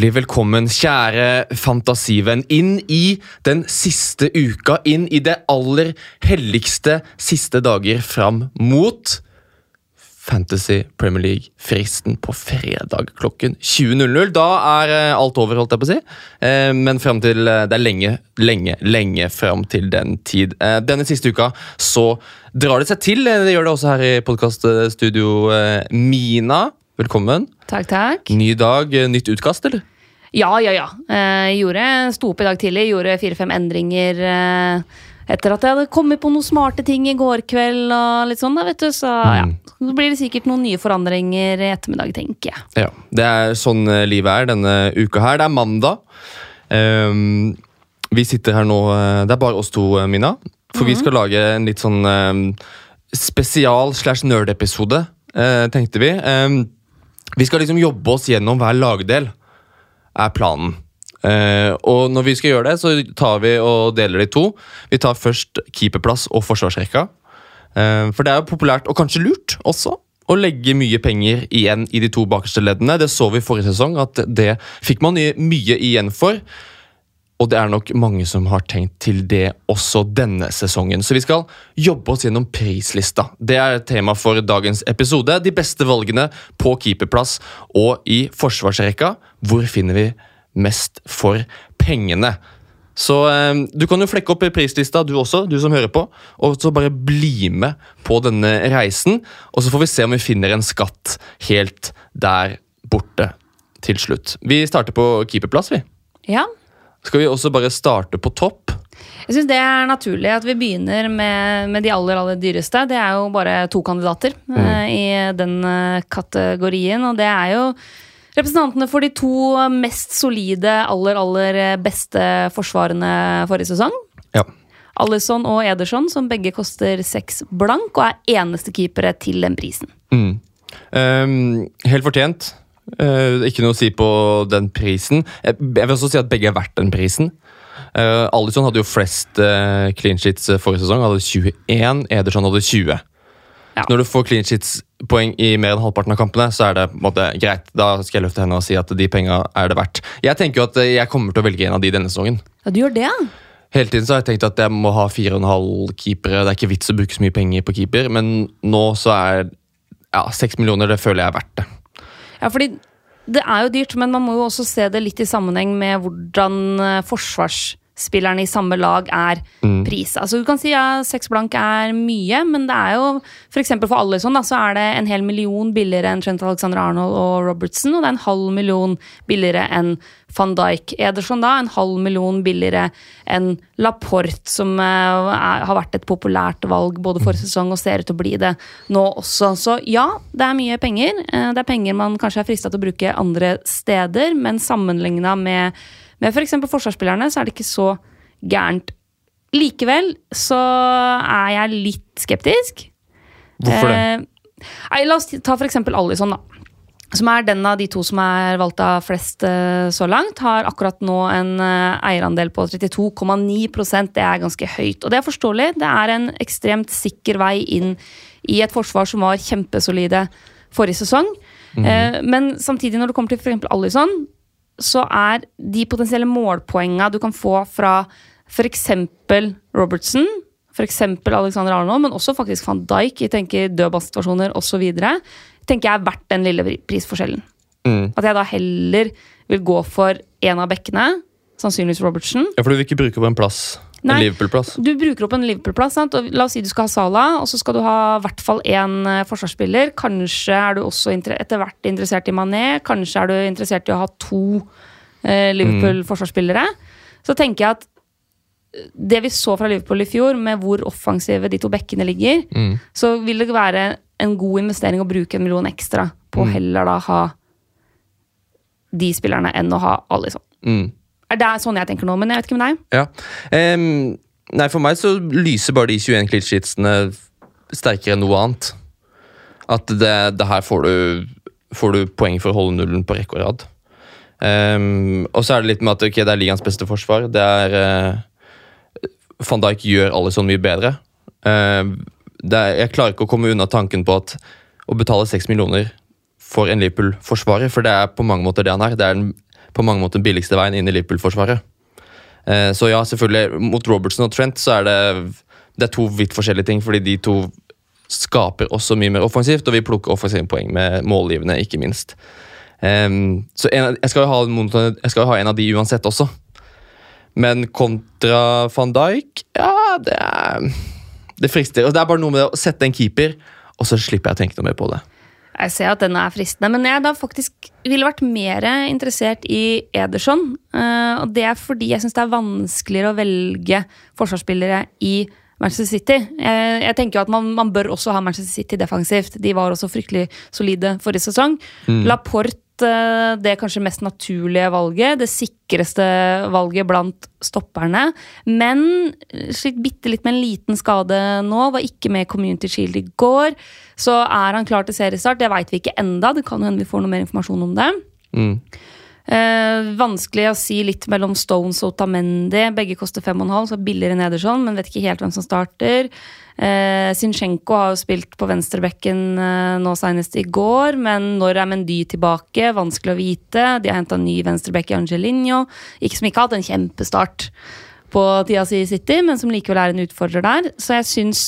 Hjertelig velkommen, kjære fantasivenn, inn i den siste uka. Inn i det aller helligste siste dager fram mot Fantasy Premier League-fristen på fredag klokken 20.00. Da er eh, alt over, holdt jeg på å si. Eh, men frem til eh, Det er lenge, lenge, lenge fram til den tid. Denne siste uka så drar det seg til. Det gjør det også her i podkaststudio. Mina, velkommen. Takk, takk. Ny dag, eh, nytt utkast, eller? Ja, ja, ja. Jeg gjorde, sto opp i dag tidlig, gjorde fire-fem endringer eh, etter at jeg hadde kommet på noen smarte ting i går kveld. og litt sånn da, vet du. Så ja, Mm. så blir det sikkert noen nye forandringer i ettermiddag, tenker jeg. Ja, Det er sånn eh, livet er denne uka her. Det er mandag. Um, vi sitter her nå eh, Det er bare oss to, eh, Mina. For vi skal lage en litt sånn um, spesial slash nerd-episode, uh, tenkte vi. Ehm, vi skal liksom jobbe oss gjennom hver lagdel, er planen. Eh, og når vi skal gjøre det, så tar vi og deler det i to. Vi tar først keeperplass og forsvarsrekka. Eh, for det er jo populært, og kanskje lurt også, å legge mye penger igjen i de to bakerste leddene. Det så vi forrige sesong, at det fikk man mye igjen for. Og det er nok mange som har tenkt til det også denne sesongen. Så vi skal jobbe oss gjennom prislista. Det er tema for dagens episode. De beste valgene på keeperplass og i forsvarsrekka. Hvor finner vi mest for pengene? Så eh, du kan jo flekke opp prislista, du også, du som hører på. Og så bare bli med på denne reisen. Og så får vi se om vi finner en skatt helt der borte til slutt. Vi starter på keeperplass, vi. Ja, Skal vi også bare starte på topp? jeg syns det er naturlig at vi begynner med, med de aller aller dyreste. Det er jo bare to kandidater eh, i den eh, kategorien, og det er jo representantene for de to mest solide, aller aller beste forsvarene forrige sesong. Ja. Alison og Ederson, som begge koster seks blank, og er eneste keepere til den prisen. Mm. Um, helt fortjent. Eh, ikke noe å si på den prisen. Jeg, jeg vil også si at begge er verdt den prisen. Uh, Alison hadde jo flest uh, clean sheets forrige sesong. Hadde 21. Ederson hadde 20. Ja. Når du får clean sheets-poeng i mer enn halvparten av kampene, så er det måte, greit. Da skal jeg løfte henne og si at de penga er det verdt. Jeg tenker jo at jeg kommer til å velge en av de denne sesongen. Ja, du gjør det, ja? Hele tiden så har jeg tenkt at jeg må ha fire og en halv keepere. Det er ikke vits å bruke så mye penger på keeper, men nå så er ja, seks millioner, det føler jeg er verdt det. Ja, fordi det er jo dyrt, men man må jo også se det litt i sammenheng med hvordan eh, forsvarsspillerne i samme lag er pris. Altså Du kan si ja, seks blank er mye, men det er jo f.eks. for, for Alison da, så er det en hel million billigere enn Trent Alexander Arnold og Robertson, og det er en halv million billigere enn van Dijk. Ederson da, en halv million billigere enn Laporte, som eh, er, har vært et populært valg både forrige sesong og ser ut til å bli det nå også. Så ja, det er mye penger. Eh, Det er penger man kanskje er frista til å bruke andre steder, men sammenligna med, med f.eks. For forsvarsspillerne, så er det ikke så gærent. Likevel så er jeg litt skeptisk. Hvorfor det? Eh, nei, la oss ta eksempel Alison, da. Som er den av de to som er valgt av flest eh, så langt. Har akkurat nå en eh, eierandel på 32,9% Det er ganske høyt. Og det er forståelig. Det er en ekstremt sikker vei inn i et forsvar som var kjempesolide forrige sesong. Eh, men samtidig, når det kommer til f.eks. Alison, så er de potensielle målpoenga du kan få fra f.eks. Robertson, f.eks. Alexander Arnold, men også faktisk van Dijk, i tenker dødballsituasjoner osv., tenker jeg er verdt den lille prisforskjellen. Mm. At jeg da heller vil gå for en av bekkene, sannsynligvis Robertson. Ja, for du vil ikke bruke opp en plass. Nei. En Liverpool-plass. Du bruker opp en Liverpool-plass. La oss si du skal ha Salah, og så skal du ha i hvert fall én eh, forsvarsspiller. Kanskje er du også etter hvert interessert i Mané. Kanskje er du interessert i å ha to eh, Liverpool-forsvarsspillere. Så tenker jeg at eh, det vi så fra Liverpool i fjor, med hvor offensive de to bekkene ligger, Mm. så vil det være en god investering å bruke en million ekstra på mm. heller da ha de spillerne enn å ha Alison. Mm. Er Det sånn jeg tenker nå, men jeg vet ikke med deg. Ja. Um, nei, for meg så lyser bare de 21 klitsjitsene sterkere enn noe annet. At det, det her får du, får du poeng for å holde nullen på rekke og rad. Um, og så er det litt med at okay, det er ligaens beste forsvar. Det er uh, Van Dijk gjør alle sånn mye bedre. Uh, er, jeg klarer ikke å komme unna tanken på at å betale 6 millioner for en Liverpool-forsvarer, for det er på mange måter det han er. Det er den på mange måter billigste veien inn i Liverpool-forsvaret. Eh, så ja, selvfølgelig, mot Robertson og Trent så er det, det er to vidt forskjellige ting, fordi de to skaper også mye mer offensivt, og vi plukker offensive poeng med målgivende, ikke minst. Um, så en, jeg, skal ha, jeg, skal jo ha, en av de uansett også. Men kontra van Dijk Ja, det er Det frister. Og det er bare noe med å sette en keeper, og så slipper jeg å tenke noe mer på det. Jeg ser at den er fristende, men jeg da faktisk ville vært mer interessert i Ederson. Uh, og det er fordi jeg syns det er vanskeligere å velge forsvarsspillere i Manchester City. Jeg, jeg tenker jo at man, man, bør også ha Manchester City defensivt. De var også fryktelig solide forrige sesong. Mm. Laporte eh, det kanskje mest naturlige valget. Det sikreste valget blant stopperne. Men slitt bitte litt med en liten skade nå. Var ikke med Community Shield i går. Så er han klar til seriestart? Det veit vi ikke enda. Det kan hende vi får noe mer informasjon om det. Mm. Eh, vanskelig å si litt mellom Stones og Tamendi. Begge koster 5,5, så billigere enn Ederson, men vet ikke helt hvem som starter. Eh, Zinchenko har jo spilt på venstrebekken eh, nå senest i går, men når er Mendy tilbake? Vanskelig å vite. De har henta ny venstrebekk i Angelinho. Ikke som ikke har hatt en kjempestart på tida si i City, men som likevel er en utfordrer der. Så jeg syns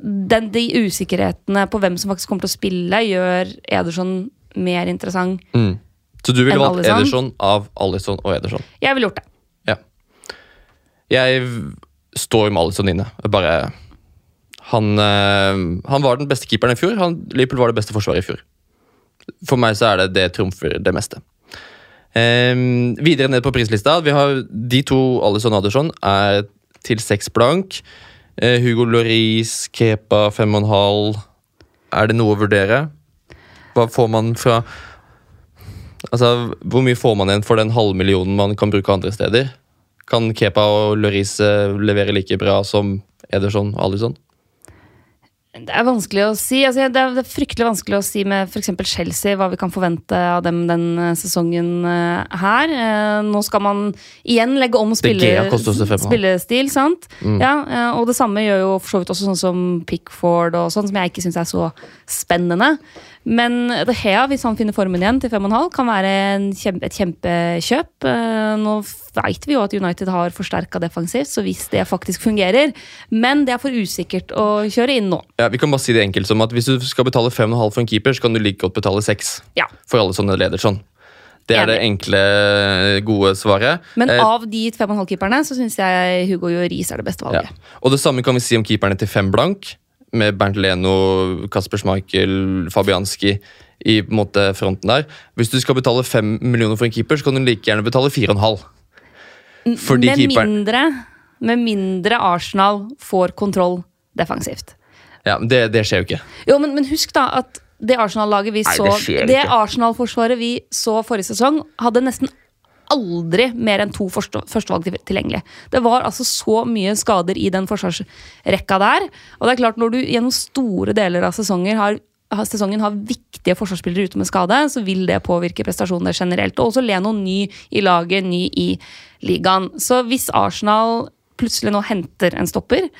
den, de usikkerhetene på hvem som faktisk kommer til å spille, gjør Ederson mer interessant. Mm så du ville valgt Ederson av Alison og Ederson? Jeg ville gjort det. Ja. Jeg står med Alison inne. Bare han, øh, han, var den beste keeperen i fjor. Han, Liverpool var det beste forsvaret i fjor. For meg så er det det trumfer det meste. Um, videre ned på prislista. Vi har De to Alison og Ederson er til seks blank. Uh, Hugo Loris, Kepa fem og en halv. Er det noe å vurdere? Hva får man fra Altså, Hvor mye får man igjen for den halvmillionen man kan bruke andre steder? Kan Kepa og Lurice levere like bra som Ederson og Alison? Det er vanskelig å si. Altså, det, er, fryktelig vanskelig å si med f.eks. Chelsea hva vi kan forvente av dem den eh, sesongen eh, her. Eh, nå skal man igjen legge om spiller, spillestil, sant? Mm. Ja, og det samme gjør jo for så vidt også sånn som Pickford og sånn, som jeg ikke syns er så spennende. Men The Hea, hvis han finner formen igjen til 5,5, kan være kjempe, et kjempekjøp. Nå vet vi jo at United har forsterka defensivt, så hvis det faktisk fungerer Men det er for usikkert å kjøre inn nå. Ja, Vi kan bare si det enkelt som at hvis du skal betale 5,5 for en keeper, så kan du like godt betale 6 ja. for alle sånne leder. sånn. Det er det enkle, gode svaret. Men eh, av de 5,5-keeperne så syns jeg Hugo Joris er det beste valget. Ja. Og Det samme kan vi si om keeperne til 5 blank, med Bernt Leno, Kasper Schmeichel, Fabianski i måte, fronten der. Hvis du skal betale 5 millioner for en keeper, så kan du like gjerne betale 4,5. Fordi med mindre, med mindre Arsenal får kontroll defensivt. Ja, men det, det, skjer jo ikke. Jo, men, men husk da at det Arsenal-laget vi så Det, Arsenal-forsvaret vi så forrige sesong, hadde nesten aldri mer enn to førstevalg tilgjengelig. Det var altså så mye skader i den forsvarsrekka der. Og det er klart, når du gjennom store deler av sesonger har sesongen har viktige forsvarsspillere ute med skade, så vil det påvirke prestasjonene generelt. Og også Leno ny i laget, ny i ligaen. Så hvis Arsenal plutselig nå henter en stopper,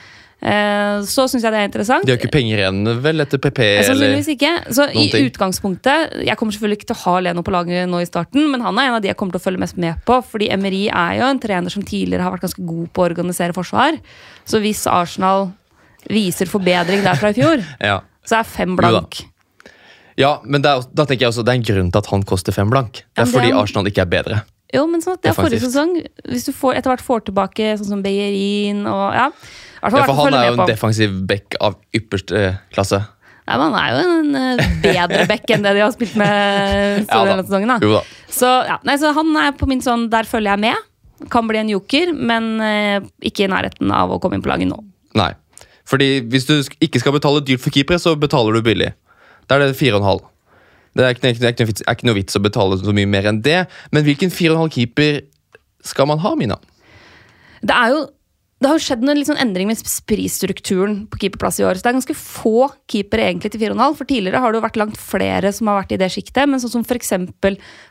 Eh, så syns jeg det er interessant. De har ikke penger igjen vel etter PP? Sannsynligvis ikke. Så i ting. utgangspunktet Jeg kommer selvfølgelig ikke til å ha Leno på laget nå i starten, men han er en av de jeg kommer til å følge mest med på. Fordi Emery er jo en trener som tidligere har vært ganske god på å organisere forsvar. Så hvis Arsenal viser forbedring derfra i fjor, ja. så er fem blank. Ja, men er, da tenker jeg også det er en grunn til at han koster fem blank. Det er fordi Arsenal ikke er bedre. Jo, men sånn, at det er forrige sesong. Hvis du får, etter hvert får tilbake sånn som Beyerin og ja ja, for han er jo en defensiv back av ypperste klasse. Nei, men Han er jo en eh, bedre back enn det de har spilt med store ja, sesongen. Da. da. Så, ja, nei, så han er på min sånn Der følger jeg med. Kan bli en joker, men eh, ikke i nærheten av å komme inn på laget nå. Nei, fordi hvis du ikke skal betale dyrt for keepere, så betaler du billig. Da er det 4,5. Det er ikke, det er ikke noe vits å betale så mye mer enn det. Men hvilken 4,5 keeper skal man ha, Mina? Det er jo det har jo skjedd en sånn endring med prisstrukturen på keeperplass i år. Så det er ganske få keepere egentlig til 4,5. For tidligere har det jo vært langt flere som har vært i det sjiktet. Men sånn som f.eks.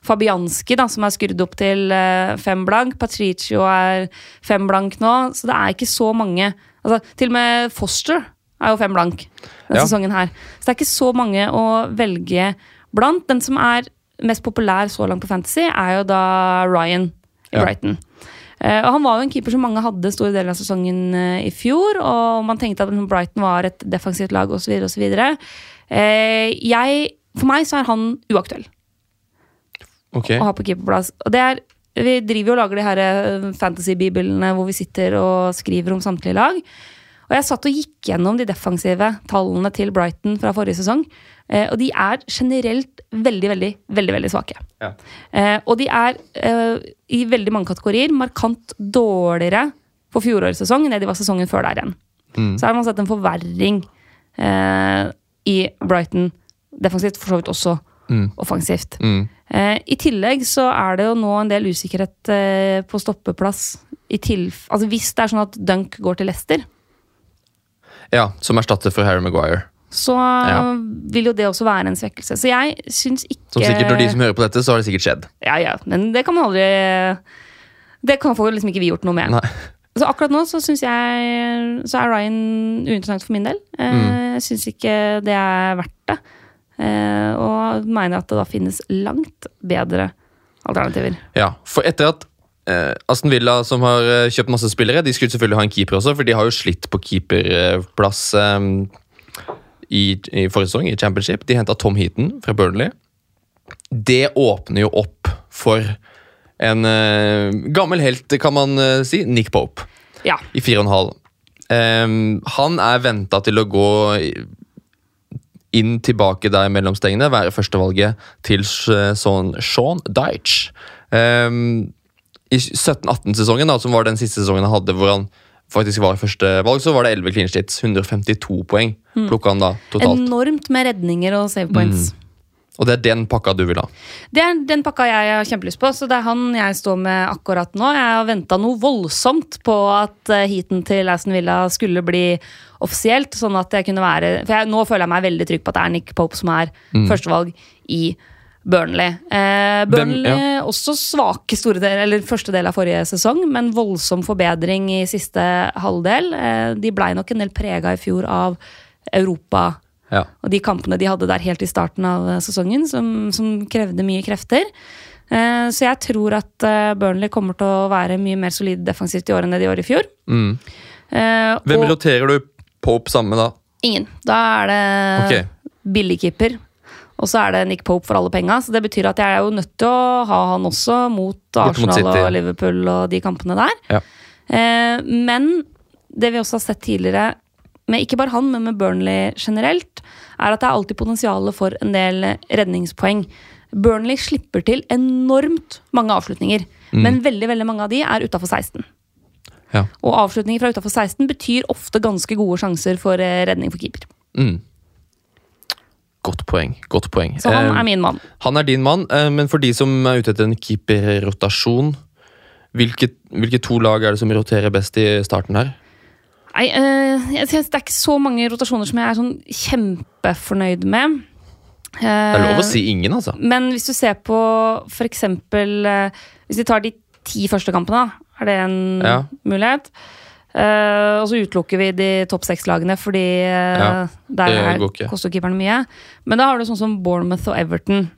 Fabianski, da, som er skrudd opp til eh, fem blank. Patricio er fem blank nå. Så det er ikke så mange. Altså, til og med Foster er jo fem blank denne ja. sesongen her. Så det er ikke så mange å velge blant. Den som er mest populær så langt på Fantasy, er jo da Ryan i Ja. Brighton. Uh, og Han var jo en keeper som mange hadde store deler av sesongen uh, i fjor. Og man tenkte at Brighton var et defensivt lag osv. osv. Eh, jeg, for meg så er han uaktuell okay. å ha på keeperplass. Og det er, vi driver jo og lager de her eh, fantasy-bibelene hvor vi sitter og skriver om samtlige lag. Og jeg satt og gikk gjennom de defensive tallene til Brighton fra forrige sesong. Eh, og de er generelt veldig, veldig, veldig veldig svake. Ja. Eh, og de er eh, i veldig mange kategorier markant dårligere på fjorårets sesong enn det de var sesongen før der igjen. Mm. Så har man sett en forverring eh, i Brighton defensivt, for så vidt også Mm. offensivt. Mm. Eh, I tillegg så er det jo nå en del usikkerhet eh, på stoppeplass. Altså hvis det er sånn at Dunk går til Leicester, Ja, som erstatter for Harry Maguire. Så Ja. vil jo det også være en svekkelse. Så jeg syns ikke Som sikkert Når de som hører på dette, så har det sikkert skjedd. Ja, ja, men det kan man aldri Det kan få liksom ikke vi gjort noe med. Nei. Så akkurat nå så syns jeg Så er Ryan uinteressant for min del. Eh, Mm. Jeg syns ikke det er verdt det. Eh, og mener at det da finnes langt bedre alternativer. Ja, for etter at eh, Aston Villa, som har eh, kjøpt masse spillere, de skulle selvfølgelig ha en keeper også, for de har jo slitt på keeperplass eh, i, i forrige sesong, i Championship. De henta Tom Heaton fra Burnley. Det åpner jo opp for en uh, gammel helt, kan man uh, si, Nick Pope, Ja. i 4,5. Um, han er venta til å gå inn tilbake der mellom stengene, være førstevalget til sånn Sean Dyche. Um, I 17-18-sesongen, da, som var den siste sesongen han hadde hvor han faktisk var første valg, så var det 11 clean sheets. 152 poeng plukka han da totalt. Enormt med redninger og save points. Og det er den pakka du vil ha. Det er den pakka jeg har kjempelyst på, så det er han jeg står med akkurat nå. Jeg har venta noe voldsomt på at eh, heaten til Aston Villa skulle bli offisielt, sånn at jeg kunne være For jeg, nå føler jeg meg veldig trygg på at det er Nick Pope som er førstevalg i Burnley. Eh, Burnley også svake store del, eller første del av forrige sesong, men voldsom forbedring i siste halvdel. Eh, de blei nok en del prega i fjor av Europa Ja. og de kampene de hadde der helt i starten av eh, sesongen, som, som krevde mye krefter. Eh, så jeg tror at eh, Burnley kommer til å være mye mer solid defensivt i år enn det de gjorde i fjor. Mm. Eh, Hvem og roterer du Pope sammen med, da? ingen. Da er det okay. billigkeeper. Og så er det Nick Pope for alle penga. Så det betyr at jeg er jo nødt til å ha han også mot Arsenal mot og Liverpool og de kampene der. Ja. Eh, men det vi også har sett tidligere, med ikke bare han, men med Burnley generelt, er at det er alltid potensial for en del redningspoeng. Burnley slipper til enormt mange avslutninger, Mm. men veldig veldig mange av de er utafor 16. Ja. Og avslutninger fra utafor 16 betyr ofte ganske gode sjanser for eh, redning for keeper. Mm. Godt poeng. godt poeng. Så han Eh, er min mann. Han er din mann, eh, men for de som er ute etter en keeperrotasjon, hvilke, hvilke to lag er det som roterer best i starten her? Nei, eh, jeg synes Det er ikke så mange rotasjoner som jeg er sånn kjempefornøyd med. Det er lov Eh, å si ingen, altså. Men hvis du ser på eh, Hvis vi tar de ti første kampene, er det en Ja. mulighet? Eh, og så utelukker vi de topp seks-lagene, fordi uh, Ja, der er, koster keeperne mye. Men da har du sånn som Bournemouth og Everton.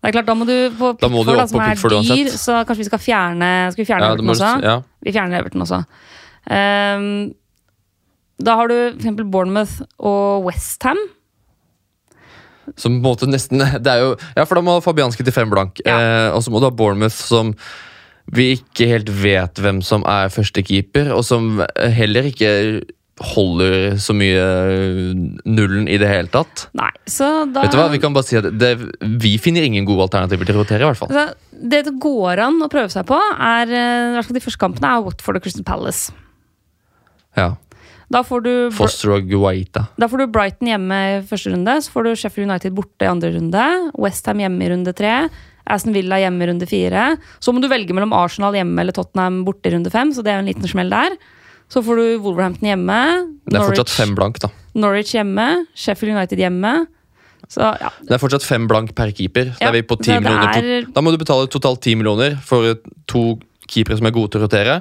Det er klart, Da må du på Da må du da, som er Pickford dyr, uansett. så kanskje vi skal fjerne Skal vi fjerne Ja, Everton også? ja. Vi fjerner Everton også. Um, da har du eksempel Bournemouth og Westham. Som på en måte nesten det er jo, Ja, for da må Fabianski til fem blank. Ja. Eh, og så må du ha Bournemouth, som vi ikke helt vet hvem som er førstekeeper, og som heller ikke holder så mye nullen i det hele tatt. Nei, så da Vet du hva, Vi kan bare si at det, vi finner ingen gode alternativer til å rotere. i hvert fall. altså, Det det går an å prøve seg på, er eh, i hvert fall de første kampene, er Watford og Crystal Palace. Ja, Da får du, Foster og Guaita. da får du Brighton hjemme i første runde, så får du Sheffield United borte i andre runde. Westham hjemme i runde tre. Aston Villa hjemme runde fire. Så må du velge mellom Arsenal hjemme eller Tottenham borte i runde fem, så det er jo en liten smell der. Så får du Wolverhampton hjemme. Det er fortsatt fem blank, da. Norwich hjemme. Sheffield United hjemme. Så ja, Det er fortsatt fem blank per keeper. Ja, er vi på 10 det Da må du betale totalt 10 millioner for to keepere som er gode til å rotere.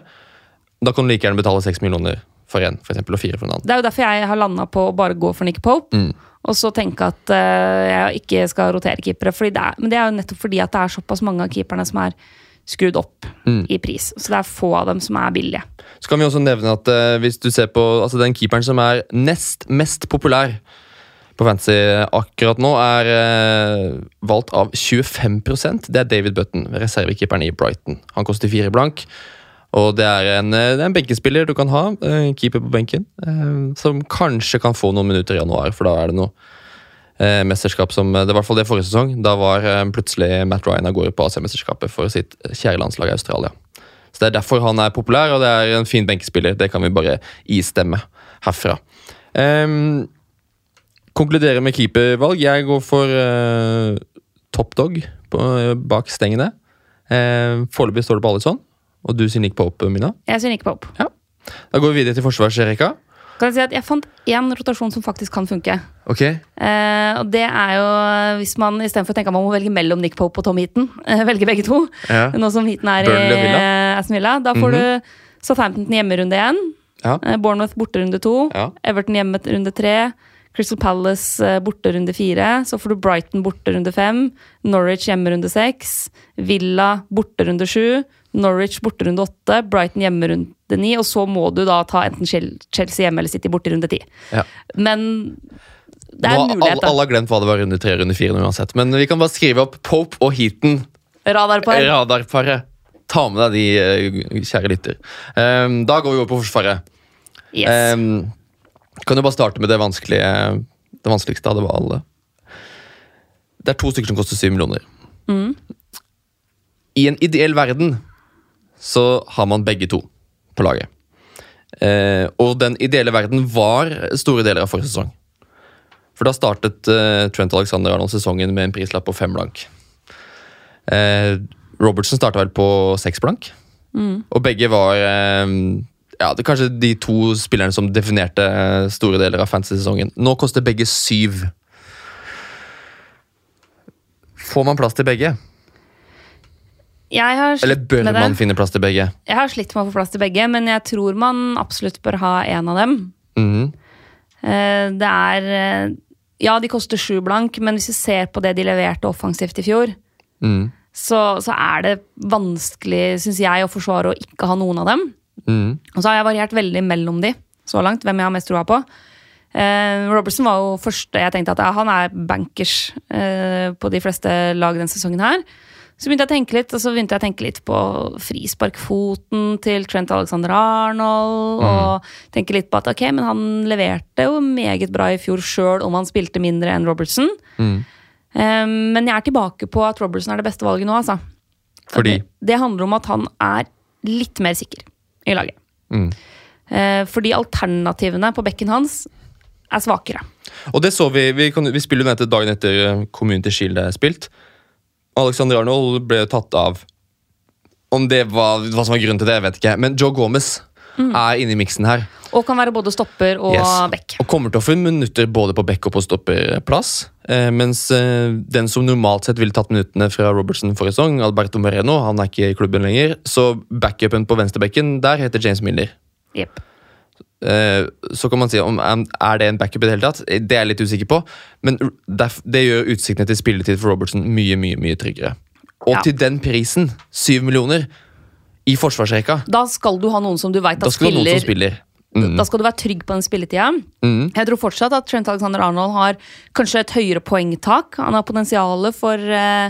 Da kan du like gjerne betale 6 millioner for for eksempel, og fire for en annen. Det er jo derfor jeg har landa på å bare gå for Nick Pope. Mm. Og så tenke at uh, jeg ikke skal rotere keepere. Fordi det er, men det er jo nettopp fordi at det er såpass mange av keeperne som er skrudd opp Mm. i pris. Så det er få av dem som er billige. Så kan vi også nevne at uh, hvis du ser på altså den keeperen som er nest mest populær på Fantasy akkurat nå, er uh, valgt av 25% Det er David Button, reservekeeperen i Brighton. Han koster fire blank. Og det er en, eh, en benkespiller du kan ha, eh, en keeper på benken, eh, som kanskje kan få noen minutter i januar, for da er det noe mesterskap som Det var i hvert fall det forrige sesong. Da var plutselig Matt Ryan av gårde på AC-mesterskapet for sitt kjære landslag Australia. Så Det er derfor han er populær, og det er en fin benkespiller. Det kan vi bare istemme herfra. Um, konkludere med keepervalg. Jeg går for uh, top dog på, bak stengene. Uh, Foreløpig står det på Alison, og du sier Nick Pope, Mina. Jeg sier Nick Pope. Da går vi videre til forsvarsrekka. Kan jeg si at jeg fant én rotasjon som faktisk kan funke. Ok, Eh, og det er jo hvis man istedenfor å tenke at man må velge mellom Nick Pope og Tom Heaton, eh, velge begge to. ja. Nå som Heaton er Burnley i Villa. eh, Aston Villa. Da får du Southampton hjemmerunde igjen. Ja. Eh, Bournemouth borte runde to. Ja. Everton hjemme runde tre. Crystal Palace eh, borte runde fire. Så får du Brighton borte runde fem. Norwich hjemme runde seks. Villa borte runde sju. Norwich borte runde åtte. Brighton hjemme runde ni. Og så må du da ta enten Chelsea hjemme eller City borte runde ti. Ja. Men det er Nå en mulighet, alle, alle har glemt hva det var runde tre runde fire. uansett Men vi kan bare skrive opp Pope og Heaton. Radarpar. Radarparet. Ta med deg de, eh, kjære lytter. Um, da går vi over på Forsvaret. Yes. Um, kan jo bare starte med det vanskelige Det vanskeligste av det var alle. Det er to stykker som koster syv millioner. Mm. I en ideell verden så har man begge to på laget. Eh, og den ideelle verden var store deler av forrige sesong. For da startet eh, Trent Alexander Arnold sesongen med en prislapp på fem blank. Eh, Robertsen starta vel på seks blank. Mm. Og begge var eh, ja, det er kanskje de to spillerne som definerte eh, store deler av fantasy-sesongen. Nå koster begge syv. Får man plass til begge? Eller bør man finne plass til begge? Jeg har slitt med å få plass til begge, men jeg tror man absolutt bør ha en av dem. Eh, Det er eh, Ja, de koster sju blank, men hvis vi ser på det de leverte offensivt i fjor, mm. så, så er det vanskelig, syns jeg, å forsvare å ikke ha noen av dem. Mm. Og så har jeg variert veldig mellom de så langt, hvem jeg har mest troa på. Uh, Robertson var jo første jeg tenkte at ja, han er bankers uh, på de fleste lag denne sesongen her. Så begynte jeg å tenke litt, og så begynte jeg å tenke litt på frisparkfoten til Trent Alexander Arnold. Og tenke litt på at ok, men han leverte jo meget bra i fjor sjøl om han spilte mindre enn Robertson. Mm. Um, men jeg er tilbake på at Robertson er det beste valget nå, altså. Fordi Det, det handler om at han er litt mer sikker i laget. Mm. Uh, fordi alternativene på bekken hans er svakere. Og det så vi. Vi, kan, vi spiller jo dette dagen etter eh, Community Shield er spilt. Alexander Arnold ble tatt av. Om det var hva som var grunnen til det, jeg vet ikke. Men Joe Gomez er inne i miksen her. Og kan være både stopper og Yes. bekk. Og kommer til å få minutter både på back og på stopperplass. Eh, mens eh, den som normalt sett ville tatt minuttene fra Robertson forrige sesong, Alberto Moreno, han er ikke i klubben lenger. Så backupen på venstrebekken der heter James Miller. Jepp. Eh, så kan man si om er det en backup i det hele tatt. Det er jeg litt usikker på. Men det gjør utsiktene til spilletid for Robertson mye mye, mye tryggere. Og Ja. til den prisen, syv millioner, i forsvarsrekka, Da skal du ha noen som du veit spiller. spiller. Mm. Da skal du være trygg på den spilletida. Mm. Jeg tror fortsatt at Trent Alexander Arnold har kanskje et høyere poengtak. Han har potensial for eh,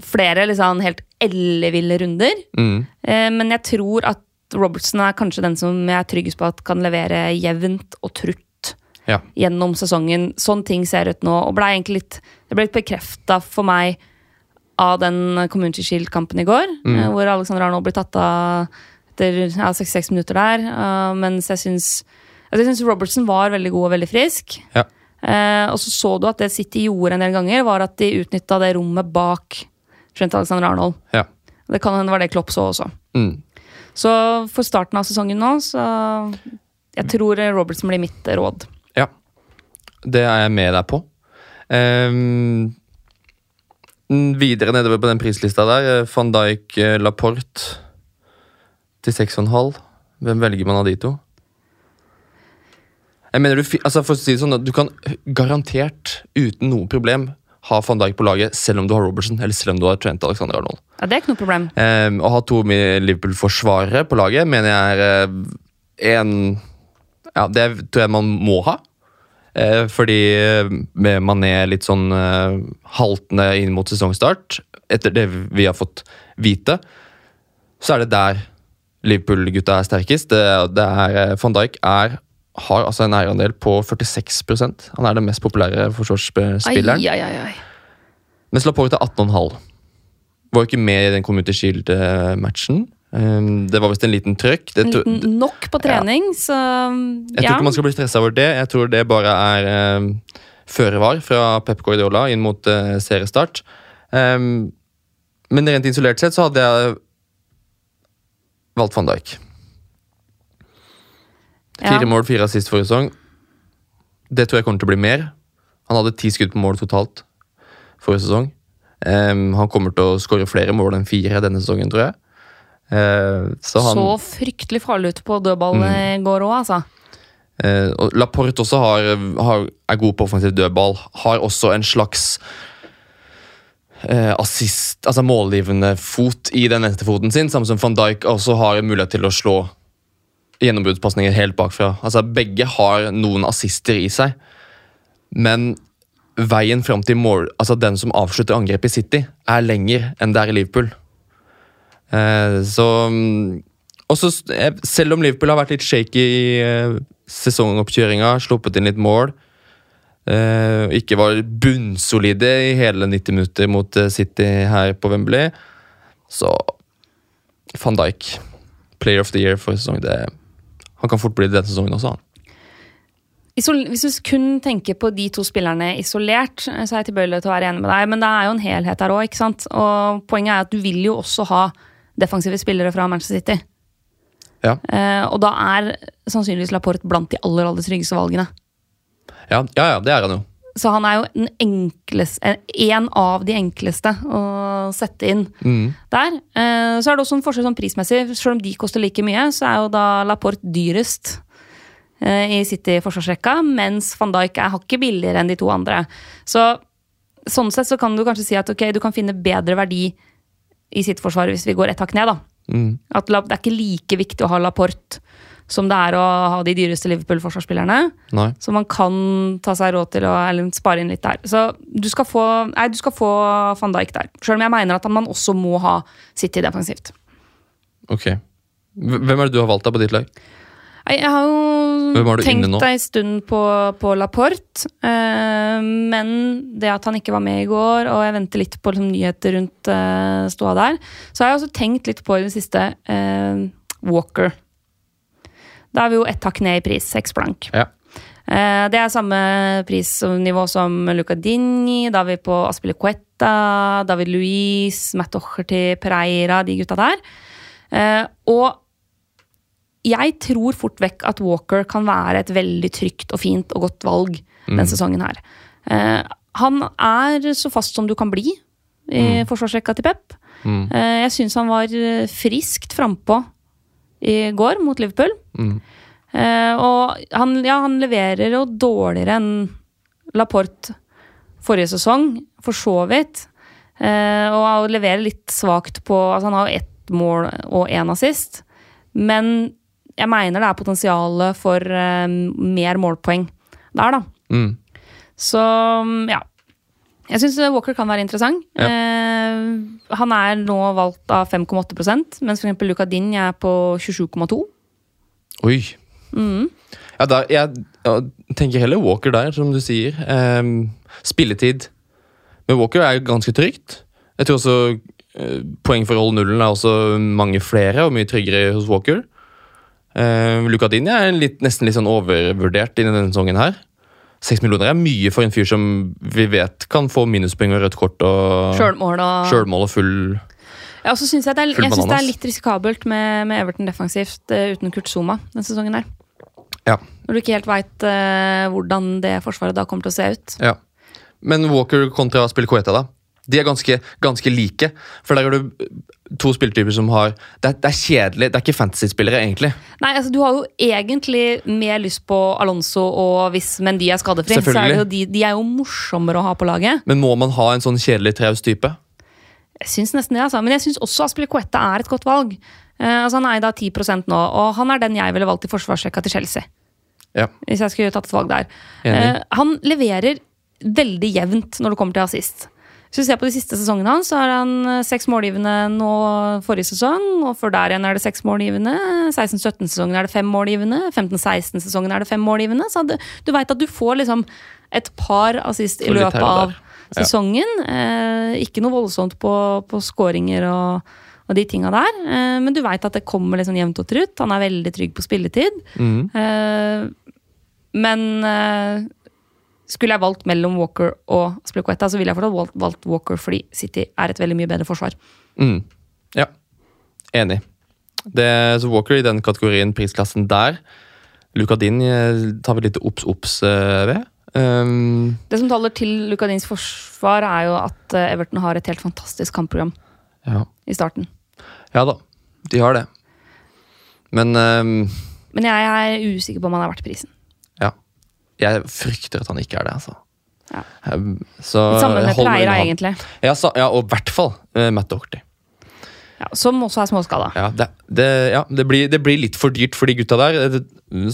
flere liksom, helt elleville runder. Mm. Eh, men jeg tror at Robertson er kanskje den som jeg er tryggest på at kan levere jevnt og trutt Ja. gjennom sesongen. Sånn ting ser ut nå. Og ble egentlig litt, det ble litt bekrefta for meg av den Community Shield-kampen i går, mm. hvor Alexander Arnold ble tatt av etter ja, 66 minutter der. Uh, mens jeg syns, altså, jeg syns Robertson var veldig god og veldig frisk. Ja. Uh, og så så du at det City gjorde en del ganger, var at de utnytta det rommet bak Trent Alexander Arnold. Ja. Det kan hende var det Klopp så også. Mm. Så for starten av sesongen nå, så Jeg tror Robertson blir mitt råd. ja. Det er jeg med deg på. Mm, videre nedover på den prislista der, eh, van Dijk eh, Laporte til 6,5. Hvem velger man av de to? Jeg mener du, altså for å si det sånn, du kan garantert uten noe problem ha van Dijk på laget selv om du har Robertson eller selv om du har Trent Alexander Arnold. Ja, Det er ikke noe problem. Um, å ha to Liverpool-forsvarere på laget mener jeg er eh, en Ja, det tror jeg man må ha. Eh, fordi eh, med Mané litt sånn haltende inn mot sesongstart, etter det vi har fått vite, så er det der Liverpool-gutta er sterkest. Det, det er, Van Dijk er, har altså en eierandel på 46% Han er den mest populære Ai, forsvarsspilleren. ai, ai, ai. Mens Laporte er 18,5. Var ikke med i den Community Shield-matchen. Um, det var visst en liten trøkk. Det, En liten nok på trening, så jeg tror ikke man skal bli stressa over det. Jeg tror det bare er um, føre var fra Pep Guardiola inn mot uh, seriestart. Um, men rent isolert sett så hadde jeg valgt van Dijk. Fire Ja. mål, fire assist forrige sesong. Det tror jeg kommer til å bli mer. Han hadde ti skudd på mål totalt forrige sesong. Um, han kommer til å skåre flere mål enn fire denne sesongen, tror jeg. Uh, så han, Så fryktelig farlig ut på dødball i går òg, altså. Uh, og Laporte også har, har, er god på offensiv dødball. Har også en slags eh, assist, altså målgivende fot i den venstrefoten sin, samme som van Dijk også har mulighet til å slå gjennombruddspasninger helt bakfra. Altså Begge har noen assister i seg, men veien fram til mål, altså den som avslutter angrepet i City, er lenger enn det er i Liverpool. Eh, så mm, også, eh, Selv om Liverpool har vært litt shaky i eh, sesongoppkjøringa, sluppet inn litt mål eh, Ikke var bunnsolide i hele 90 minutter mot eh, City her på Wembley, så Van Dijk, player of the year for sesong, det, han kan fort bli det denne sesongen også. han. Hvis du kun tenker på de to spillerne isolert, så er jeg tilbøyelig til å være enig med deg, men det er jo en helhet der òg. Og poenget er at du vil jo også ha defensive spillere fra Manchester City. Ja. Eh, og da er sannsynligvis Laporte blant de aller, aller tryggeste valgene. Ja, ja, ja, det er han jo. Så han er jo den enkleste, en av de enkleste å sette inn der. Eh, Så er det også en forskjell sånn prismessig. Selv om de koster like mye, så er jo da Laporte dyrest eh, i City-forsvarsrekka, mens van Dijk er hakket billigere enn de to andre. Så sånn sett så kan du kanskje si at ok, du kan finne bedre verdi i sitt forsvar hvis vi går ett hakk ned, da. Mm. At det er ikke like viktig å ha Laporte som det er å ha de dyreste Liverpool-forsvarsspillerne. Så man kan ta seg råd til å eller spare inn litt der. Så du skal få, nei, du skal få van Dijk der. Selv om jeg mener at man også må ha City defensivt. Ok. Hvem er det du har valgt da på ditt lag? Jeg har jo tenkt ei stund på, på Laporte, eh, men det at han ikke var med i går, og jeg venter litt på liksom, nyheter rundt eh, ståa der, så har jeg også tenkt litt på i det siste eh, Walker. Da er vi jo ett hakk ned i pris, seks blank. Ja. Eh, Det er samme prisnivå som Luca Digni, da er vi på Aspilicueta, David Luiz, Matt Docherty, Pereira, de gutta der. Eh, Og jeg tror fort vekk at Walker kan være et veldig trygt og fint og godt valg denne sesongen her. Eh, Han er så fast som du kan bli i forsvarsrekka til Pep. Mm. Jeg syns han var friskt frampå i går mot Liverpool. Mm. Eh, og han, ja, han leverer jo dårligere enn Laporte forrige sesong, for så vidt. Eh, og leverer litt svakt på altså Han har jo ett mål og én assist. Men jeg mener det er potensial for eh, mer målpoeng der, da. Mm. Så ja. Jeg syns Walker kan være interessant. Ja. Eh, han er nå valgt av 5,8% mens f.eks. Luca Din er på 27,2 Oi. Mm. Ja, da, jeg jeg, tenker heller Walker der, som du sier. Eh, spilletid. Men Walker er ganske trygt. Jeg tror også eh, poeng for å holde nullen er også mange flere og mye tryggere hos Walker. Eh, Luca Dini er litt, nesten litt sånn overvurdert i denne sesongen her. Seks millioner er mye for en fyr som vi vet kan få minuspoeng og rødt kort og sjølmål. Og... og full Ja, og så synes jeg, det er, jeg synes det er litt risikabelt med, med Everton defensivt uh, uten Kurt Zuma denne sesongen her. Ja. Når du ikke helt veit hvordan det forsvaret da kommer til å se ut. ja. Men Walker kontra Spilcoeta, da? De er ganske, ganske like. For der har du to spilletyper som har Det er, det er kjedelig. Det er ikke fantasy-spillere, egentlig. Nei, altså Du har jo egentlig mer lyst på Alonso og hvis Mendy er skadefri. Så er jo de, de er jo morsommere å ha på laget. Men må man ha en sånn kjedelig traus type? Jeg syns nesten det, altså. Men jeg syns også Aspilicueta er et godt valg. Uh, altså Han er da 10 nå, og han er den jeg ville valgt i forsvarsrekka til Chelsea. Ja. Hvis jeg skulle tatt et valg der. Eh, han leverer veldig jevnt når det kommer til assist. Hvis du ser på de siste sesongene hans, så har han eh, seks målgivende nå forrige sesong. Og for der igjen er det seks målgivende. 16-17-sesongen er det fem målgivende. 15-16-sesongen er det fem målgivende. Så det, du veit at du får liksom et par assist i løpet av sesongen. Ja. Eh, ikke noe voldsomt på, på skåringer og, og de tinga der. Eh, men du veit at det kommer liksom jevnt og trutt. Han er veldig trygg på spilletid. Mm. Eh, men eh, skulle jeg valgt mellom Walker og Spliquetta, så ville jeg fortsatt valgt, valgt Walker fordi City er et veldig mye bedre forsvar. Mm. Ja, enig. Det, så Walker i den kategorien, prisklassen der. Luka Din eh, tar vi litt obs-obs eh, ved. Um, Det som taler til Lucadins forsvar, er jo at eh, Everton har et helt fantastisk kampprogram ja. i starten. ja da, de har det. Men um, Men jeg er usikker på om han er verdt prisen. Jeg frykter at han ikke er det, altså. Ja. Um, så Sammen med han. egentlig. Ja, så, ja, og i hvert fall eh, Matt Doherty. Ja, som også er småskala. Ja, det, det, ja det, blir, det blir litt for dyrt for de gutta der. Det,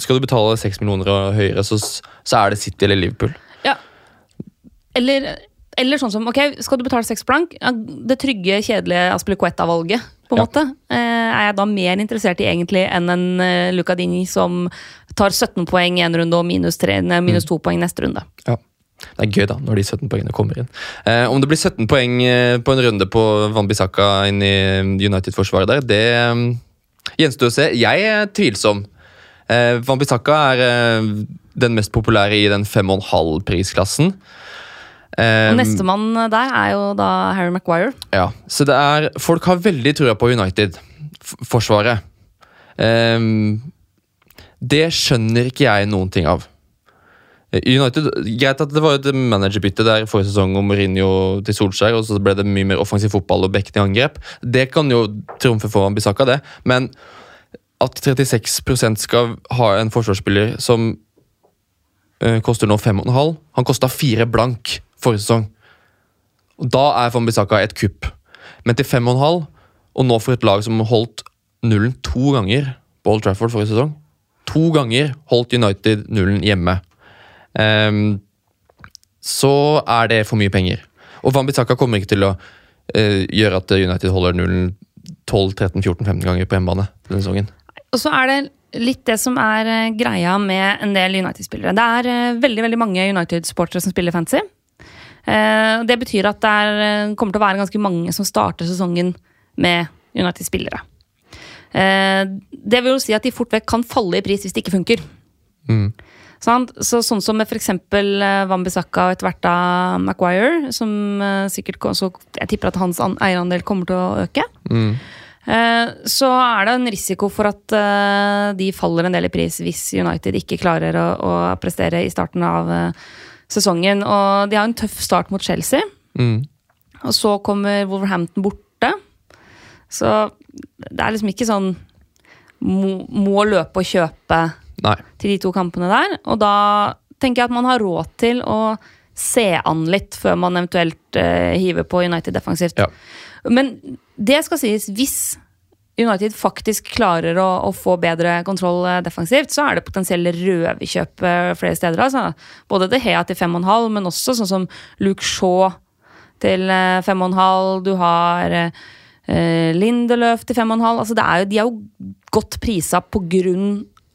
skal du betale seks millioner og høyere, så, så er det City eller Liverpool. Ja. Eller, eller sånn som, ok, skal du betale seks blank? Det trygge, kjedelige Aspilicueta-valget, på en Ja. måte. Eh, er jeg da mer interessert i egentlig enn en uh, Lucadini som tar 17 poeng en runde og minus, 3, nei, minus to poeng neste runde? Ja. Det er gøy da, når de 17 poengene kommer inn. Eh, om det blir 17 poeng eh, på en runde på Van Bissaka inn i United-forsvaret der, det eh, gjenstår å se. Jeg er tvilsom. Eh, Van Bissaka er eh, den mest populære i den 5,5-prisklassen. Eh, Og Nestemann der er jo da Harry Maguire. Ja, så det er Folk har veldig trua på United-forsvaret. Um, det skjønner ikke jeg noen ting av. Eh, United, Greit at det var et managerbytte der forrige sesong om Mourinho til Solskjær, og så ble det mye mer offensiv fotball og bekken i angrep. Det kan jo trumfe foran Bisaka, det. Men at 36% skal ha en forsvarsspiller som uh, koster nå 5,5 Han kosta fire blank forrige sesong. Og Da er Van Bissaka et kupp. Men til 5,5, og og nå for et lag som holdt nullen to ganger på Old Trafford forrige sesong To ganger holdt United nullen hjemme. Um, så er det for mye penger. Og Van Bissaka kommer ikke til å uh, gjøre at United holder nullen 12-13-14-15 ganger på hjemmebane denne sesongen. Og så er det litt det som er eh, greia med en del United-spillere. Det er eh, veldig veldig mange United-sportere som spiller fancy. Eh, Det betyr at det eh, kommer til å være ganske mange som starter sesongen med United-spillere. Eh, Det vil jo si at de fort vekk kan falle i pris hvis det ikke funker. Mm. Så, sånn som med f.eks. Wambisaka og etter hvert da Maguire, som sikkert også, Jeg tipper at hans an- eierandel kommer til å øke. Mm. Så er det en risiko for at de faller en del i pris hvis United ikke klarer å, å prestere i starten av sesongen. Og de har en tøff start mot Chelsea, Mm. og så kommer Wolverhampton borte. Så det er liksom ikke sånn må, må løpe og kjøpe Nei. til de to kampene der. Og da tenker jeg at man har råd til å se an litt før man eventuelt uh, hiver på United defensivt. Ja. Men det skal sies, hvis United faktisk klarer å, å få bedre kontroll eh, defensivt, så er det potensielle røverkjøp eh, flere steder. Altså. Både De Hea til 5,5, men også sånn som Luke Shaw til eh, 5,5. Du har eh, eh, Lindeløf til 5,5. Altså, de er jo godt prisa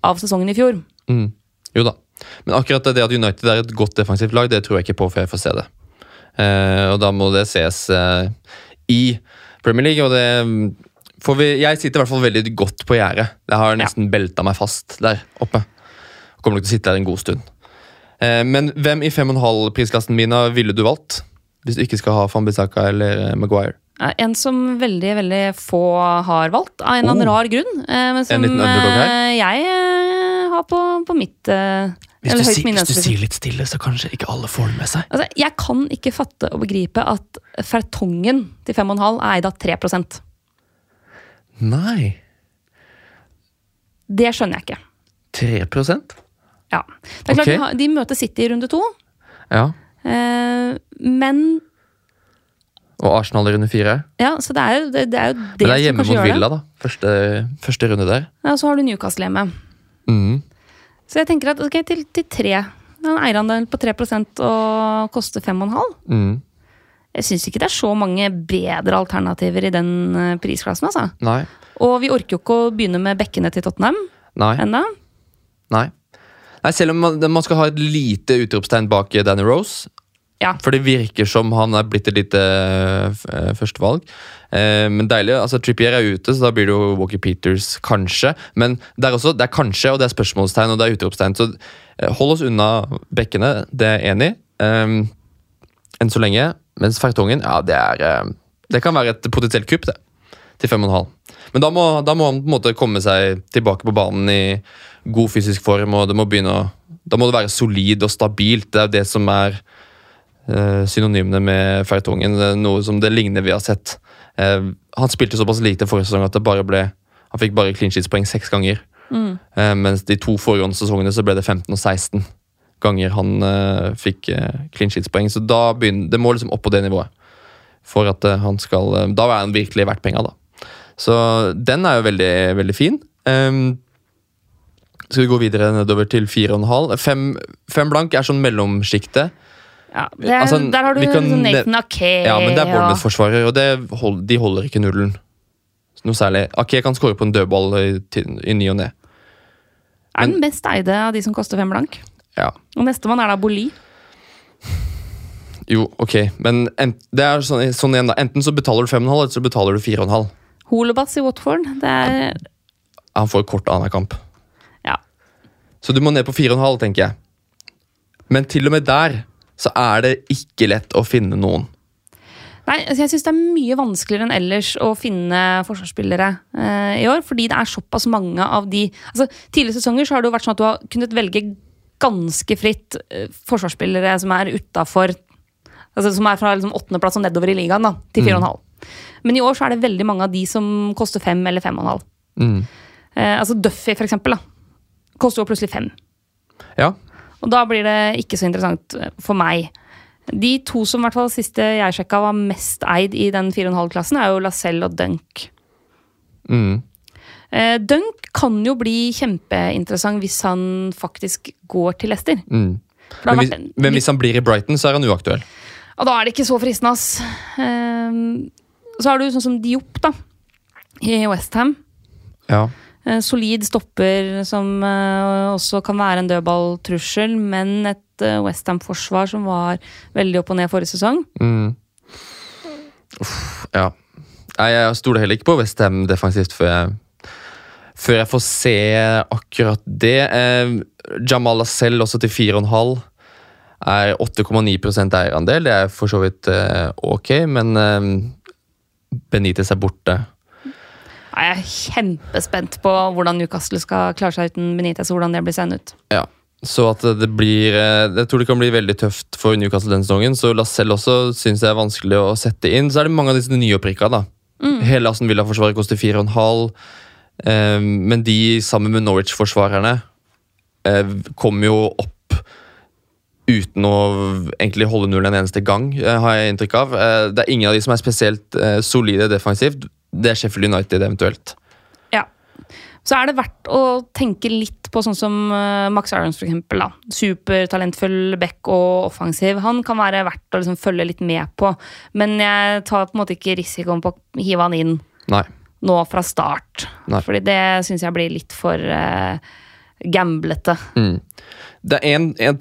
av sesongen i fjor. Mm. Jo da. Men akkurat det at United er et godt defensivt lag, det tror jeg ikke på før jeg får se det. Eh, og da må det ses eh, i Premier League, og det får vi Jeg sitter i hvert fall veldig godt på gjerdet. Jeg har nesten belta meg fast der oppe. Kommer nok til å sitte der en god stund. Eh, men hvem i 5,5-prisklassen Mina ville du valgt? Hvis du ikke skal ha Fambisaka eller eh, Maguire? Ja, En som veldig veldig få har valgt, av en eller annen Oh. rar grunn. eh, Men som eh, jeg har på, på mitt eh, Hvis du, si, hvis du sier litt stille, så kanskje ikke alle får det med seg. Altså, jeg kan ikke fatte og begripe at Fertongen til 5,5 er eid av 3 Nei. Det skjønner jeg ikke. 3 Ja. Det er klart, okay. de, har, de møter City i runde to, Ja. eh, men Og Arsenal i runde fire. Ja, så det er jo det, det, er jo det, Men det er hjemme mot. Villa, da. Første, første runde der. Ja, og så har du Newcastle hjemme. Mm. Så jeg tenker at ok, til, til tre En eierandel på 3% og koster 5,5. Mm. Jeg syns ikke det er så mange bedre alternativer i den eh, prisklassen. altså. Nei. Og vi orker jo ikke å begynne med bekkene til Tottenham Nei. ennå. Nei. Nei, selv om man, man skal ha et lite utropstegn bak Danny Rose. Ja. For det virker som han er blitt et lite eh, eh, førstevalg. Uh, men deilig. altså Trippier er ute, så da blir det jo Walker Peters, kanskje. Men det er også, det er kanskje, og det er spørsmålstegn og det er utropstegn. Så uh, hold oss unna bekkene, det er jeg enig i. Um, enn så lenge. Mens Fertongen, ja, det er eh, Det kan være et potensielt kupp, det. Til 5,5. Men da må, da må han på en måte komme seg tilbake på banen i god fysisk form, og det må begynne å Da må det være solid og stabilt. Det er det som er eh, synonymene med Fertongen. Er Noe som det ligner vi har sett. Eh, han spilte såpass lite forrige sesong at det bare ble Han fikk bare clean sheets-poeng seks ganger. Eh, mens de to foregående sesongene så ble det 15 og 16 ganger han uh, fikk uh, clean sheets-poeng. Så da begynner, det må liksom opp på det nivået. For at uh, han skal Da er han virkelig verdt penga, da. Så den er jo veldig, veldig fin. Um, skal vi gå videre nedover til 4,5? Fem, fem blank er sånn mellomsjiktet. Ja, er, Altså, der har du kan sånn Nathan Ake. Ja, men det er og- Bournemouth-forsvarer, og det hold, de holder ikke nullen. Noe særlig. Ake kan skåre på en dødball i, i ny og ne. Er den best eide av de som koster fem blank. Ja. Og nestemann er da Boli. Jo, ok, men en, det er sånn, sånn igjen da. Enten så betaler du 5,5, eller så betaler du 4,5. Holebas i Watford. Det er Han får kort annenhver kamp. Ja. Så du må ned på 4,5, tenker jeg. Men til og med der så er det ikke lett å finne noen. Nei, altså jeg syns det er mye vanskeligere enn ellers å finne forsvarsspillere eh, i år. Fordi det er såpass mange av de altså Tidligere sesonger så har det jo vært sånn at du har kunnet velge ganske fritt eh, forsvarsspillere som er utafor altså Som er fra liksom åttendeplass og nedover i ligaen, da, til 4,5. Men i år så er det veldig mange av de som koster 5 eller 5,5. Mm. Eh, altså Duffy, for eksempel, da, koster jo plutselig 5. Ja, Og da blir det ikke så interessant eh, for meg. De to som i hvert fall siste jeg sjekka var mest eid i den 4,5-klassen, er jo Lacelle og Dunk. mm. Eh, Dunk kan jo bli kjempeinteressant hvis han faktisk går til Leicester. Mm. Men, hvis, en- men hvis han blir i Brighton, så er han uaktuell. Ja, da er det ikke så fristende, ass. Eh, så har du sånn som Diop, da. I Westham. Ja. Eh, solid stopper som eh, også kan være en dødballtrussel, men et eh, Westham-forsvar som var veldig opp og ned forrige sesong. Mm. Uff, ja. Nei, jeg stoler heller ikke på Westham defensivt før jeg, før jeg får se akkurat det. Eh, Jamal Lascelles også til 4,5 er 8,9% eierandel. Det er for så vidt eh, ok, men eh, Benitez er borte. Jeg er kjempespent på hvordan Newcastle skal klare seg uten Benitez. og hvordan det blir seende ut. Ja, så at det blir eh, Jeg tror det kan bli veldig tøft for Newcastle denne sesongen. Så Lascelles også syns jeg er vanskelig å sette inn. Så er det mange av disse nyopprykka, da. Hele Aston Villa-forsvaret koster 4,5. Eh, men de sammen med Norwich-forsvarerne kom kommer jo opp uten å egentlig holde nullen en eneste gang, eh, har jeg inntrykk av. Eh, det er ingen av de som er spesielt eh, solide defensivt. Det er Sheffield United eventuelt. Ja. Så er det verdt å tenke litt på sånn som eh, Max Irons, eksempel. Supertalentfull back og offensiv. Han kan være verdt å liksom følge litt med på, men jeg tar på en måte ikke risikoen på å hive han inn Nei. Nå fra start. Nei. Fordi det syns jeg blir litt for uh, gamblete. Mm. Det er en, en,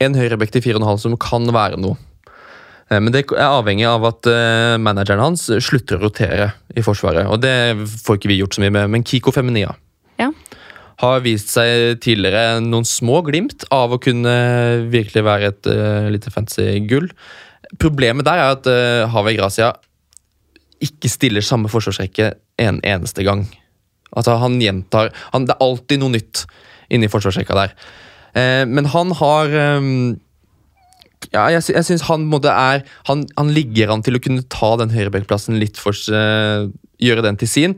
en høyrebekk til 4,5 som kan være noe. Eh, Men det er avhengig av at eh, manageren hans slutter å rotere i Forsvaret. Og det får ikke vi gjort så mye med, men Kiko Feminia Ja. har vist seg tidligere noen små glimt av å kunne virkelig være et uh, lite fancy gull. Problemet der er at uh, Havey Gracia ikke stiller samme forsvarsrekke en eneste gang. Altså Han gjentar han, Det er alltid noe nytt inni forsvarsrekka der. Eh, men han har eh, ja, jeg, jeg syns han, måtte er, han, han ligger an til å kunne ta den høyrebekkplassen litt for eh, gjøre den til sin.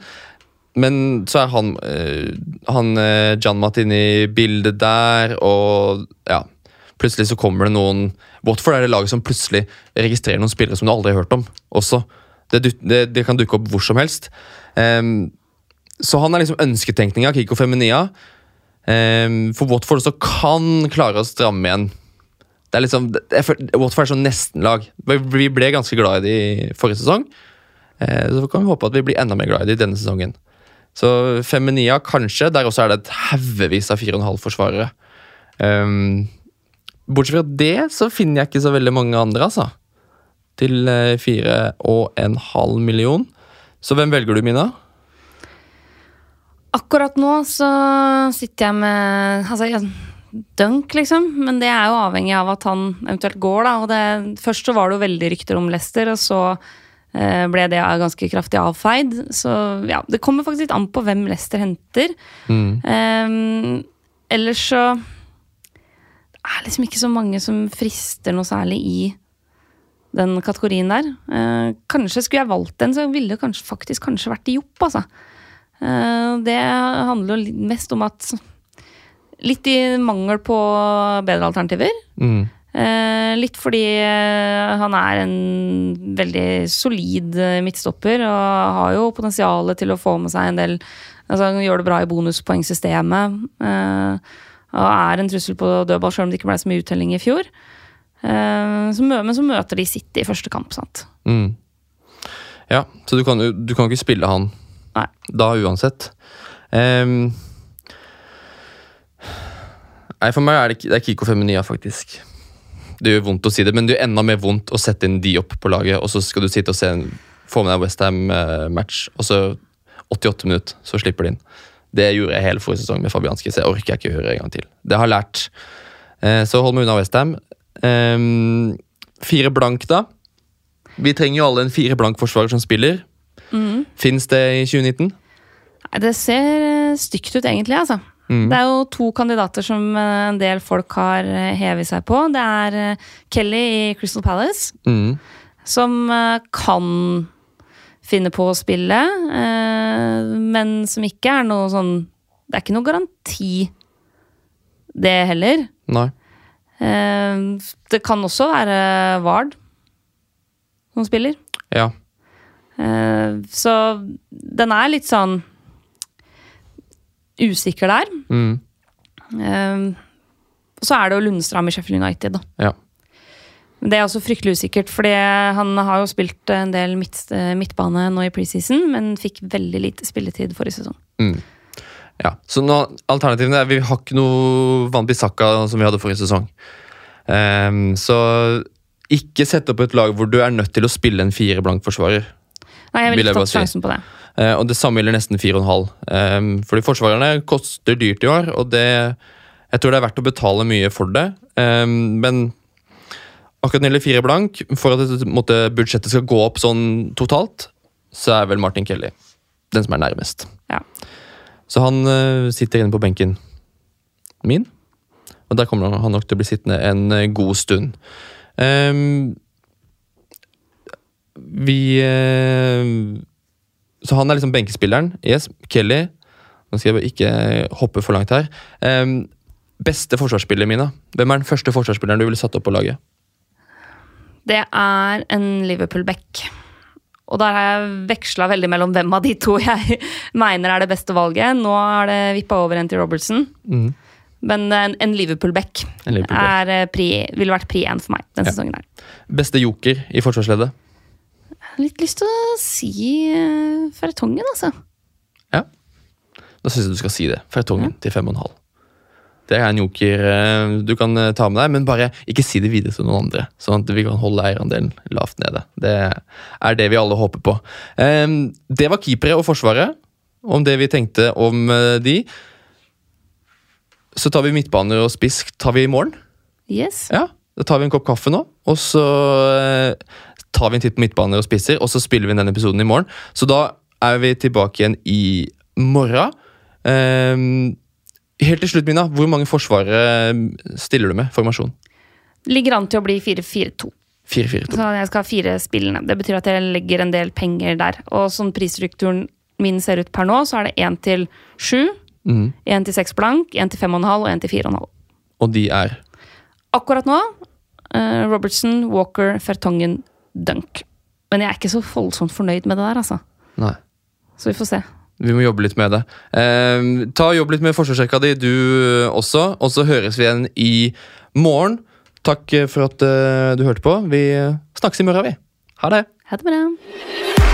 Men så er han, eh, han eh, Gian Martin i bildet der, og ja Plutselig så kommer det noen Watford er det laget som plutselig registrerer noen spillere som du aldri har hørt om. også. Det, det, det kan dukke opp hvor som helst. Um, så han er liksom ønsketenkninga, Kiko Feminia. Um, for Watford også kan klare å stramme igjen. Det er liksom, det- Watford er sånn nestenlag. Vi ble ganske glad i det i forrige sesong. Uh, så kan vi håpe at vi blir enda mer glad i det i denne sesongen. Så Feminia kanskje. Der også er det et haugevis av 4,5-forsvarere. Um, bortsett fra det så finner jeg ikke så veldig mange andre, altså. Til eh, 4,5 million. Så hvem velger du, Mina? Akkurat nå så sitter jeg med altså, Dunk, liksom. Men det er jo avhengig av at han eventuelt går, da. Og det, først så var det jo veldig rykter om Leicester, og så eh, ble det ganske kraftig avfeid. Så ja, det kommer faktisk litt an på hvem Leicester henter. Mm. Um, ellers så Det er liksom ikke så mange som frister noe særlig i den kategorien der. Eh, kanskje skulle jeg valgt den, så ville det kanskje, faktisk kanskje vært Jopp, altså. Eh, det handler jo mest om at Litt i mangel på bedre alternativer. Mm. Eh, litt fordi han er en veldig solid midtstopper og har jo potensialet til å få med seg en del altså Han gjør det bra i bonuspoengsystemet. Og er en trussel på dødball, selv om det ikke ble så mye uttelling i fjor. Eh, men så møter de City i første kamp, sant. Mm. Ja, så du kan du kan ikke spille han Nei. da uansett. Um, nei, for meg er det, det er Kiko Feminia, faktisk. Det gjør vondt å si det, men det gjør enda mer vondt å sette inn de opp på laget, og så skal du sitte og se en, få med deg Westham-match, og så 88 minutter, så slipper de inn. Det gjorde jeg hele forrige sesong med Fabianski, så jeg orker jeg ikke høre en gang til. Det har lært. Eh, så hold meg unna Westham. Um, fire blank, da. Vi trenger jo alle en fire blank forsvarer som spiller. Mm. Fins det i 2019? Nei, Det ser eh, stygt ut, egentlig. altså. Mm. Det er jo to kandidater som eh, en del folk har eh, hevet seg på. Det er Kelly i Crystal Palace, Mm. som kan finne på å spille, men som ikke er noe sånn Det er ikke noe garanti, det heller. Nei. Eh, Det kan også være Vard som spiller. Ja. Eh, Så den er litt sånn usikker der. Mm. Eh, så er det jo Lundstrand i Sheffield United, da. Ja. Det er også fryktelig usikkert, fordi han har jo spilt en del midt, midtbane nå i preseason, men fikk veldig lite spilletid forrige sesong. Mm. Ja. Så nå, alternativene er Vi har ikke noe Van Bissaka som vi hadde forrige sesong. Um, så ikke sett opp et lag hvor du er nødt til å spille en fire blank forsvarer. Nei, jeg Vil ikke ta tatt si. sjansen på det. Uh, og det samme gjelder nesten 4,5. Um, fordi forsvarerne koster dyrt i år, og det Jeg tror det er verdt å betale mye for det. Um, men akkurat når det gjelder fire blank, for at det, måtte, budsjettet skal gå opp sånn totalt, så er vel Martin Kelly den som er nærmest. Ja. Så han eh, sitter inne på benken min, og der kommer han nok til å bli sittende en eh, god stund. Um, vi eh, Så han er liksom benkespilleren. Yes, Kelly. Nå skal jeg ikke hoppe for langt her. Um, beste forsvarsspiller, Mina. Hvem er den første forsvarsspilleren du ville satt opp på laget? Det er en Liverpool-back. Og der har jeg veksla veldig mellom hvem av de to jeg mener er det beste valget. Nå har det vippa over en til Robertson. Mm. Men en, en Liverpool-back er eh, ville vært pri én for meg denne Ja. sesongen. her. Beste joker i forsvarsleddet? Litt lyst til å si uh, Fertongen, altså. Ja. Da syns jeg du skal si det. Fertongen til 5,5. Det er en joker eh, du kan eh, ta med deg, men bare ikke si det videre til noen andre. Sånn at vi kan holde eierandelen lavt nede. Det er det vi alle håper på. Ehm, Det var keepere og forsvaret. Om det vi tenkte om eh, de. Så tar vi midtbaner og spiss tar vi i morgen. Yes. Ja, Da tar vi en kopp kaffe nå, og så tar vi en titt på midtbaner og spisser, og så spiller vi denne episoden i morgen. Så da er vi tilbake igjen i morgen. Helt til slutt, Mina, hvor mange forsvarere stiller du med? Formasjon? Ligger an til å bli 4-4-2. 4-4-2. Så jeg skal ha fire spillene. Det betyr at jeg legger en del penger der. Og sånn prisstrukturen min ser ut per nå, så er det én til sju, Mhm. én til seks blank, én til fem og en halv og én til fire og en halv. Og de er Akkurat nå eh, Robertson, Walker, Fertongen, Dunk. Men jeg er ikke så voldsomt fornøyd med det der, altså. Nei. Så vi får se. Vi må jobbe litt med det. Eh, ta Jobb litt med forsvarsrekka di, du også. Og så høres vi igjen i morgen. Takk for at uh, du hørte på. Vi snakkes i morgen, vi. Ha det. Ha det bra.